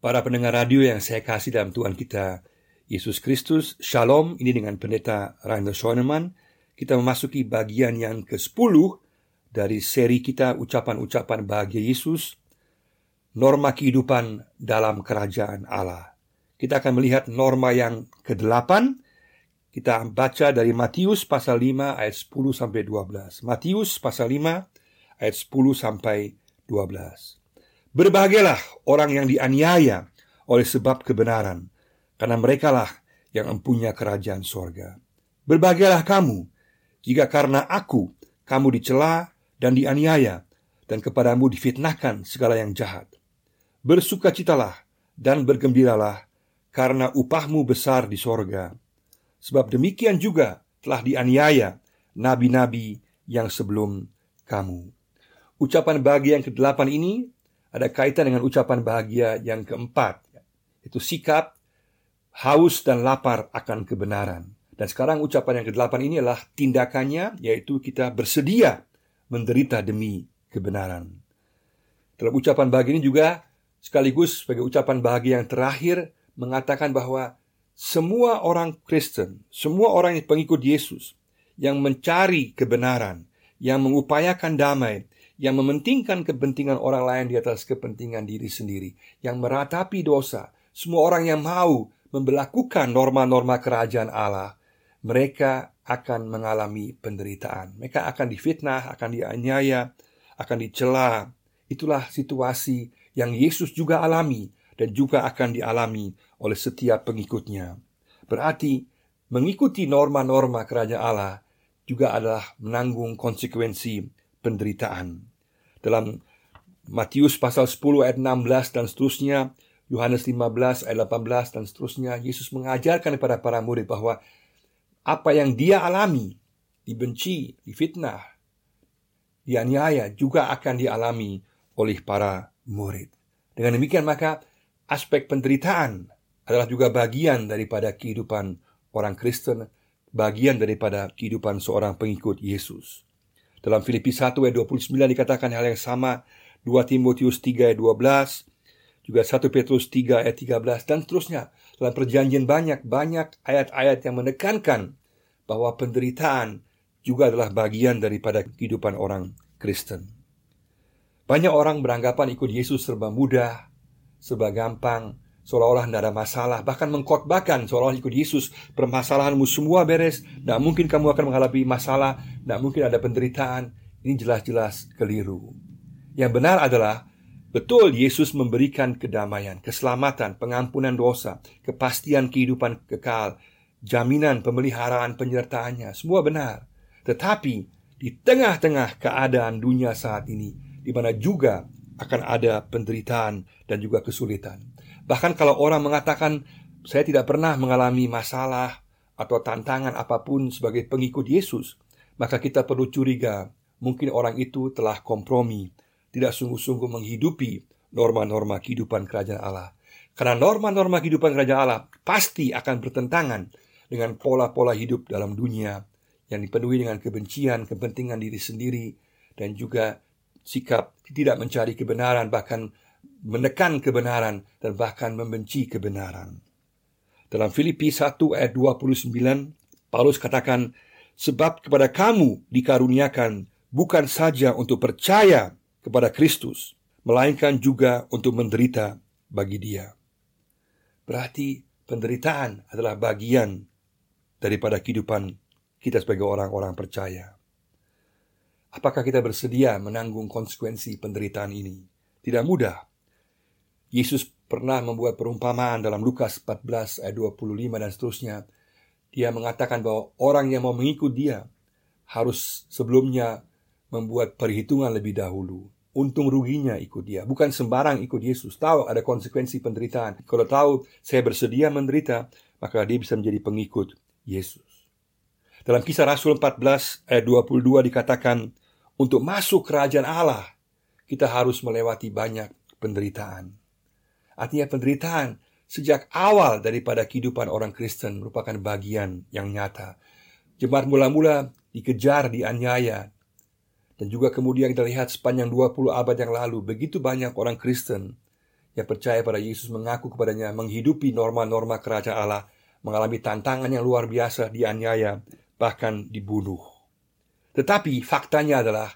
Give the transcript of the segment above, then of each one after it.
Para pendengar radio yang saya kasih dalam Tuhan kita Yesus Kristus, Shalom, ini dengan pendeta Rainer Schoenemann. Kita memasuki bagian yang ke-10 dari seri kita ucapan-ucapan bahagia Yesus, norma kehidupan dalam kerajaan Allah. Kita akan melihat norma yang ke-8. Kita baca dari Matius pasal 5 ayat 10 sampai 12. Matius pasal 5 ayat 10 sampai 12. Berbahagialah orang yang dianiaya oleh sebab kebenaran, karena merekalah yang empunya kerajaan sorga. Berbahagialah kamu, jika karena aku kamu dicela dan dianiaya, dan kepadamu difitnahkan segala yang jahat. Bersukacitalah dan bergembiralah, karena upahmu besar di sorga. Sebab demikian juga telah dianiaya nabi-nabi yang sebelum kamu. Ucapan bagi yang ke-8 ini ada kaitan dengan ucapan bahagia yang keempat, itu sikap haus dan lapar akan kebenaran. Dan sekarang ucapan yang ke-8 ini adalah tindakannya, yaitu kita bersedia menderita demi kebenaran. Dalam ucapan bahagia ini juga sekaligus sebagai ucapan bahagia yang terakhir mengatakan bahwa semua orang Kristen, semua orang yang pengikut Yesus yang mencari kebenaran, yang mengupayakan damai, yang mementingkan kepentingan orang lain di atas kepentingan diri sendiri, yang meratapi dosa, semua orang yang mau memperlakukan norma-norma kerajaan Allah, mereka akan mengalami penderitaan. Mereka akan difitnah, akan dianiaya, akan dicela. Itulah situasi yang Yesus juga alami dan juga akan dialami oleh setiap pengikutnya. Berarti mengikuti norma-norma kerajaan Allah juga adalah menanggung konsekuensi penderitaan dalam Matius pasal 10 ayat 16 dan seterusnya, Yohanes 15 ayat 18 dan seterusnya, Yesus mengajarkan kepada para murid bahwa apa yang dia alami, dibenci, difitnah, dianiaya juga akan dialami oleh para murid. Dengan demikian maka aspek penderitaan adalah juga bagian daripada kehidupan orang Kristen, bagian daripada kehidupan seorang pengikut Yesus. Dalam Filipi 1 ayat 29 dikatakan hal yang sama, 2 Timotius 3 ayat 12, juga 1 Petrus 3 ayat 13 dan seterusnya. Dalam perjanjian banyak banyak ayat-ayat yang menekankan bahwa penderitaan juga adalah bagian daripada kehidupan orang Kristen. Banyak orang beranggapan ikut Yesus serba mudah, serba gampang, seolah-olah tidak ada masalah, bahkan mengkotbahkan seolah-olah ikut Yesus, permasalahanmu semua beres, tidak mungkin kamu akan menghadapi masalah, tidak mungkin ada penderitaan. Ini jelas-jelas keliru. Yang benar adalah betul Yesus memberikan kedamaian, keselamatan, pengampunan dosa, kepastian kehidupan kekal, jaminan pemeliharaan penyertaannya, semua benar. Tetapi di tengah-tengah keadaan dunia saat ini, di mana juga akan ada penderitaan dan juga kesulitan. Bahkan kalau orang mengatakan saya tidak pernah mengalami masalah atau tantangan apa pun sebagai pengikut Yesus, maka kita perlu curiga mungkin orang itu telah kompromi, tidak sungguh-sungguh menghidupi norma-norma kehidupan kerajaan Allah. Karena norma-norma kehidupan kerajaan Allah pasti akan bertentangan dengan pola-pola hidup dalam dunia yang dipenuhi dengan kebencian, kepentingan diri sendiri, dan juga sikap tidak mencari kebenaran, bahkan menekan kebenaran dan bahkan membenci kebenaran. Dalam Filipi 1 ayat 29, Paulus katakan, Sebab kepada kamu dikaruniakan bukan saja untuk percaya kepada Kristus, melainkan juga untuk menderita bagi dia. Berarti penderitaan adalah bagian daripada kehidupan kita sebagai orang-orang percaya. Apakah kita bersedia menanggung konsekuensi penderitaan ini? Tidak mudah. Yesus pernah membuat perumpamaan dalam Lukas 14 ayat 25 dan seterusnya. Dia mengatakan bahwa orang yang mau mengikut dia harus sebelumnya membuat perhitungan lebih dahulu. Untung ruginya ikut dia. Bukan sembarang ikut Yesus. Tahu ada konsekuensi penderitaan. Kalau tahu saya bersedia menderita, maka dia bisa menjadi pengikut Yesus. Dalam kisah Rasul 14 ayat 22 dikatakan, untuk masuk kerajaan Allah, kita harus melewati banyak penderitaan. Artinya penderitaan sejak awal daripada kehidupan orang Kristen merupakan bagian yang nyata. Jemaat mula-mula dikejar, dianiaya. Dan juga kemudian kita lihat sepanjang 20 abad yang lalu, begitu banyak orang Kristen yang percaya pada Yesus mengaku kepadanya menghidupi norma-norma kerajaan Allah, mengalami tantangan yang luar biasa, dianiaya, bahkan dibunuh. Tetapi faktanya adalah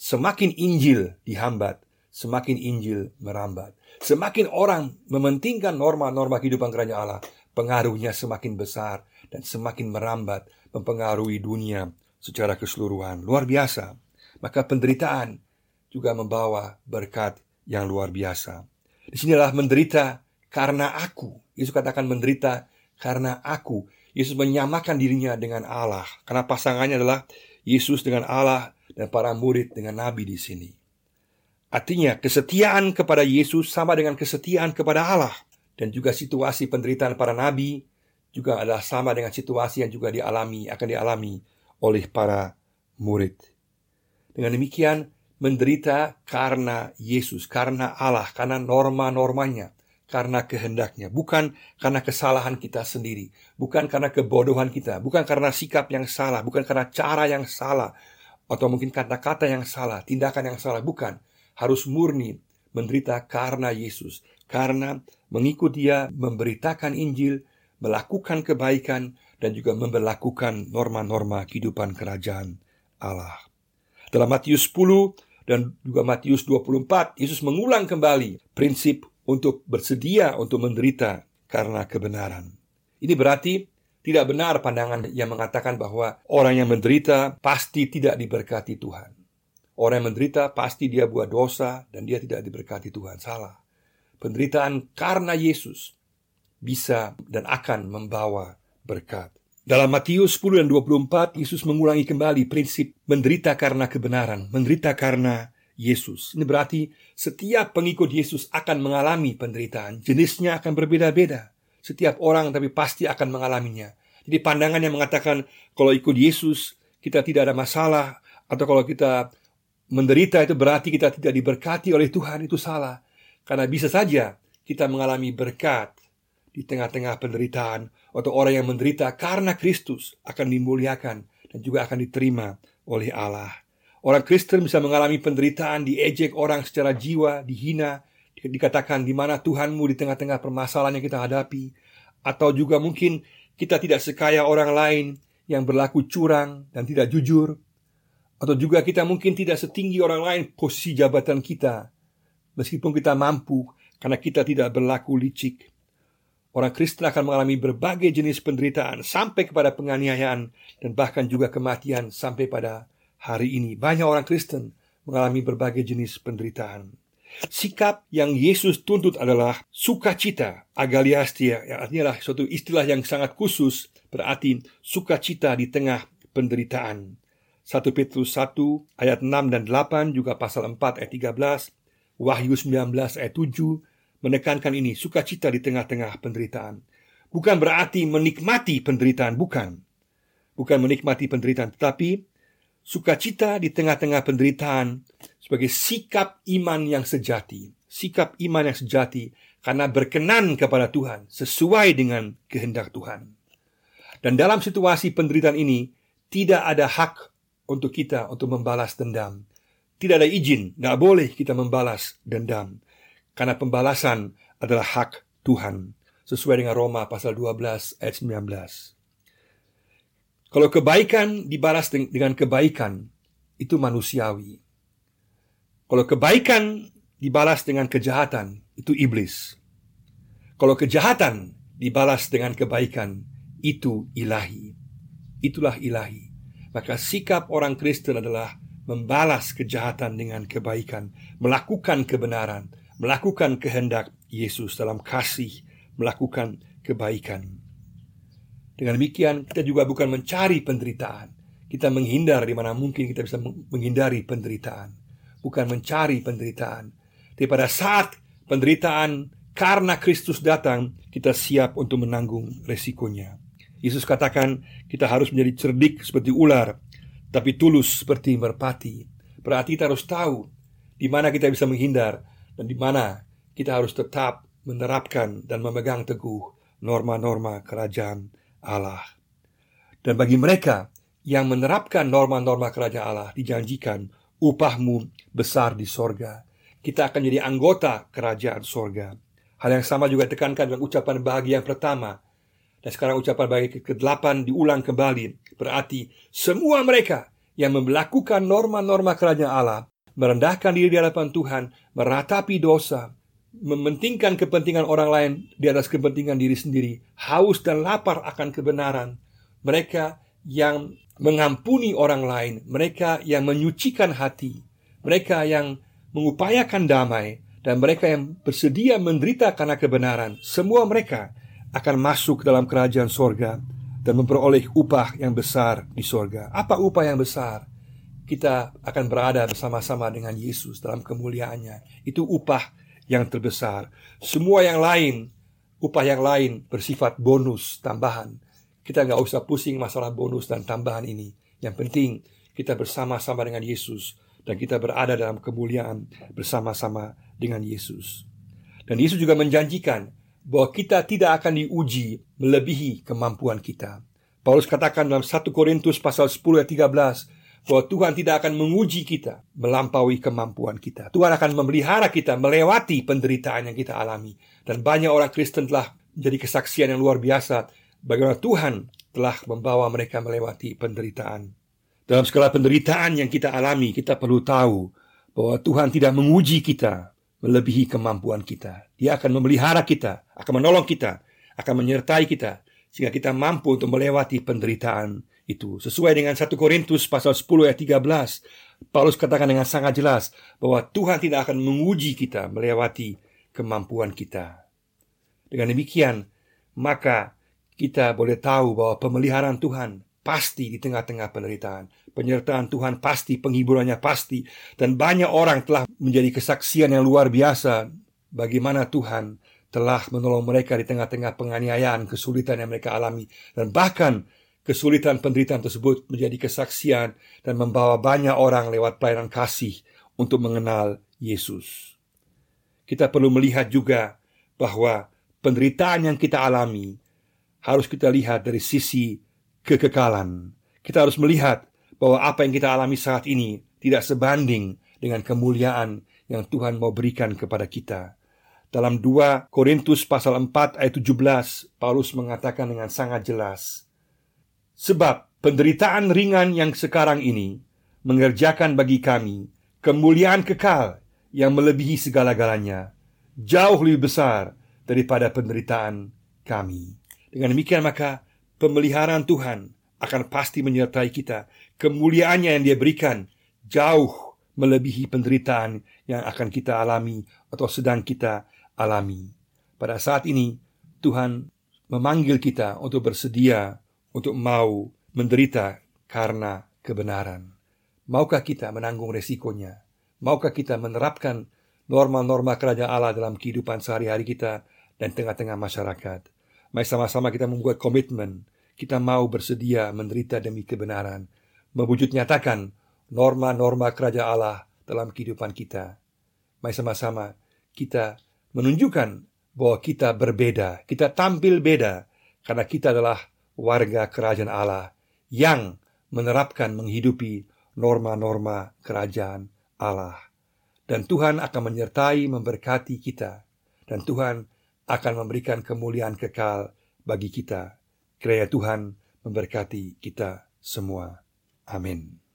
semakin Injil dihambat, semakin Injil merambat. Semakin orang mementingkan norma-norma kehidupan kerajaan Allah, pengaruhnya semakin besar dan semakin merambat, mempengaruhi dunia secara keseluruhan. Luar biasa. Maka penderitaan juga membawa berkat yang luar biasa. Di sinilah menderita karena aku. Yesus katakan menderita karena aku. Yesus menyamakan dirinya dengan Allah. Karena pasangannya adalah Yesus dengan Allah dan para murid dengan Nabi di sini. Artinya, kesetiaan kepada Yesus sama dengan kesetiaan kepada Allah. Dan juga situasi penderitaan para nabi juga adalah sama dengan situasi yang juga dialami, akan dialami oleh para murid. Dengan demikian, menderita karena Yesus, karena Allah, karena norma-normanya, karena kehendaknya, bukan karena kesalahan kita sendiri, bukan karena kebodohan kita, bukan karena sikap yang salah, bukan karena cara yang salah, atau mungkin kata-kata yang salah, tindakan yang salah, bukan harus murni menderita karena Yesus, karena mengikut Dia, memberitakan Injil, melakukan kebaikan, dan juga memperlakukan norma-norma kehidupan kerajaan Allah. Dalam Matius 10 dan juga Matius 24, Yesus mengulang kembali prinsip untuk bersedia untuk menderita karena kebenaran. Ini berarti tidak benar pandangan yang mengatakan bahwa orang yang menderita pasti tidak diberkati Tuhan. Orang yang menderita pasti dia buat dosa dan dia tidak diberkati Tuhan. Salah. Penderitaan karena Yesus bisa dan akan membawa berkat. Dalam Matius 10 dan 24, Yesus mengulangi kembali prinsip menderita karena kebenaran, menderita karena Yesus. Ini berarti setiap pengikut Yesus akan mengalami penderitaan. Jenisnya akan berbeda-beda. Setiap orang tapi pasti akan mengalaminya. Jadi pandangan yang mengatakan kalau ikut Yesus kita tidak ada masalah atau kalau kita menderita itu berarti kita tidak diberkati oleh Tuhan itu salah. Karena bisa saja kita mengalami berkat di tengah-tengah penderitaan atau orang yang menderita karena Kristus akan dimuliakan dan juga akan diterima oleh Allah. Orang Kristen bisa mengalami penderitaan, diejek orang secara jiwa, dihina, dikatakan di mana Tuhanmu di tengah-tengah permasalahan yang kita hadapi, atau juga mungkin kita tidak sekaya orang lain yang berlaku curang dan tidak jujur, atau juga kita mungkin tidak setinggi orang lain posisi jabatan kita, meskipun kita mampu karena kita tidak berlaku licik. Orang Kristen akan mengalami berbagai jenis penderitaan sampai kepada penganiayaan dan bahkan juga kematian sampai pada hari ini. Banyak orang Kristen mengalami berbagai jenis penderitaan. Sikap yang Yesus tuntut adalah sukacita, agaliastia, yang artinya adalah suatu istilah yang sangat khusus, berarti sukacita di tengah penderitaan. 1 Petrus 1 ayat 6 dan 8 juga pasal 4 ayat 13 Wahyu 19 ayat 7 menekankan ini sukacita di tengah-tengah penderitaan. Bukan berarti menikmati penderitaan bukan. Bukan menikmati penderitaan tetapi sukacita di tengah-tengah penderitaan sebagai sikap iman yang sejati. Sikap iman yang sejati karena berkenan kepada Tuhan sesuai dengan kehendak Tuhan. Dan dalam situasi penderitaan ini tidak ada hak untuk kita untuk membalas dendam. Tidak ada izin, tidak boleh kita membalas dendam. Karena pembalasan adalah hak Tuhan. Sesuai dengan Roma pasal 12 ayat 19. Kalau kebaikan dibalas dengan kebaikan, itu manusiawi. Kalau kebaikan dibalas dengan kejahatan, itu iblis. Kalau kejahatan dibalas dengan kebaikan, itu ilahi. Itulah ilahi. Maka sikap orang Kristen adalah membalas kejahatan dengan kebaikan, melakukan kebenaran, melakukan kehendak Yesus dalam kasih, melakukan kebaikan. Dengan demikian, kita juga bukan mencari penderitaan. Kita menghindar di mana mungkin kita bisa menghindari penderitaan. Bukan mencari penderitaan. Tapi pada saat penderitaan karena Kristus datang, kita siap untuk menanggung resikonya. Yesus katakan kita harus menjadi cerdik seperti ular, tapi tulus seperti merpati. Berarti kita harus tahu di mana kita bisa menghindar dan di mana kita harus tetap menerapkan dan memegang teguh norma-norma kerajaan Allah. Dan bagi mereka yang menerapkan norma-norma kerajaan Allah dijanjikan upahmu besar di sorga. Kita akan jadi anggota kerajaan sorga. Hal yang sama juga tekankan dalam ucapan bahagia yang pertama. Dan sekarang ucapan bahagia ke-8 diulang kembali. Berarti semua mereka yang melakukan norma-norma kerajaan Allah, merendahkan diri di hadapan Tuhan, meratapi dosa, mementingkan kepentingan orang lain di atas kepentingan diri sendiri, haus dan lapar akan kebenaran. Mereka yang mengampuni orang lain, mereka yang menyucikan hati, mereka yang mengupayakan damai, dan mereka yang bersedia menderita karena kebenaran, semua mereka akan masuk dalam kerajaan sorga dan memperoleh upah yang besar di sorga. Apa upah yang besar? Kita akan berada bersama-sama dengan Yesus dalam kemuliaannya. Itu upah yang terbesar. Semua yang lain, upah yang lain bersifat bonus tambahan. Kita nggak usah pusing masalah bonus dan tambahan ini. Yang penting kita bersama-sama dengan Yesus dan kita berada dalam kemuliaan bersama-sama dengan Yesus. Dan Yesus juga menjanjikan bahwa kita tidak akan diuji melebihi kemampuan kita. Paulus katakan dalam 1 Korintus pasal 10 ayat 13 bahwa Tuhan tidak akan menguji kita melampaui kemampuan kita. Tuhan akan memelihara kita melewati penderitaan yang kita alami. Dan banyak orang Kristen telah menjadi kesaksian yang luar biasa bagaimana Tuhan telah membawa mereka melewati penderitaan. Dalam segala penderitaan yang kita alami, kita perlu tahu bahwa Tuhan tidak menguji kita melebihi kemampuan kita. Dia akan memelihara kita, akan menolong kita, akan menyertai kita sehingga kita mampu untuk melewati penderitaan itu. Sesuai dengan 1 Korintus pasal 10 ayat 13, Paulus katakan dengan sangat jelas bahwa Tuhan tidak akan menguji kita melewati kemampuan kita. Dengan demikian, maka kita boleh tahu bahwa pemeliharaan Tuhan pasti di tengah-tengah penderitaan. Penyertaan Tuhan pasti, penghiburannya pasti. Dan banyak orang telah menjadi kesaksian yang luar biasa bagaimana Tuhan telah menolong mereka di tengah-tengah penganiayaan, kesulitan yang mereka alami. Dan bahkan kesulitan penderitaan tersebut menjadi kesaksian dan membawa banyak orang lewat pelayanan kasih untuk mengenal Yesus. Kita perlu melihat juga bahwa penderitaan yang kita alami harus kita lihat dari sisi kekekalan. Kita harus melihat bahwa apa yang kita alami saat ini tidak sebanding dengan kemuliaan yang Tuhan mau berikan kepada kita. Dalam 2 Korintus pasal 4 ayat 17, Paulus mengatakan dengan sangat jelas, Sebab penderitaan ringan yang sekarang ini mengerjakan bagi kami kemuliaan kekal yang melebihi segala-galanya, jauh lebih besar daripada penderitaan kami. Dengan demikian maka pemeliharaan Tuhan akan pasti menyertai kita. Kemuliaannya yang dia berikan jauh melebihi penderitaan yang akan kita alami atau sedang kita alami. Pada saat ini Tuhan memanggil kita untuk bersedia untuk mau menderita karena kebenaran. Maukah kita menanggung resikonya? Maukah kita menerapkan norma-norma kerajaan Allah dalam kehidupan sehari-hari kita dan tengah-tengah masyarakat? Mari sama-sama kita membuat komitmen. Kita mau bersedia menderita demi kebenaran. Mewujud nyatakan norma-norma kerajaan Allah dalam kehidupan kita. Mari sama-sama kita menunjukkan bahwa kita berbeda. Kita tampil beda karena kita adalah warga kerajaan Allah yang menerapkan menghidupi norma-norma kerajaan Allah. Dan Tuhan akan menyertai memberkati kita. Dan Tuhan akan memberikan kemuliaan kekal bagi kita. Kiranya Tuhan memberkati kita semua. Amin.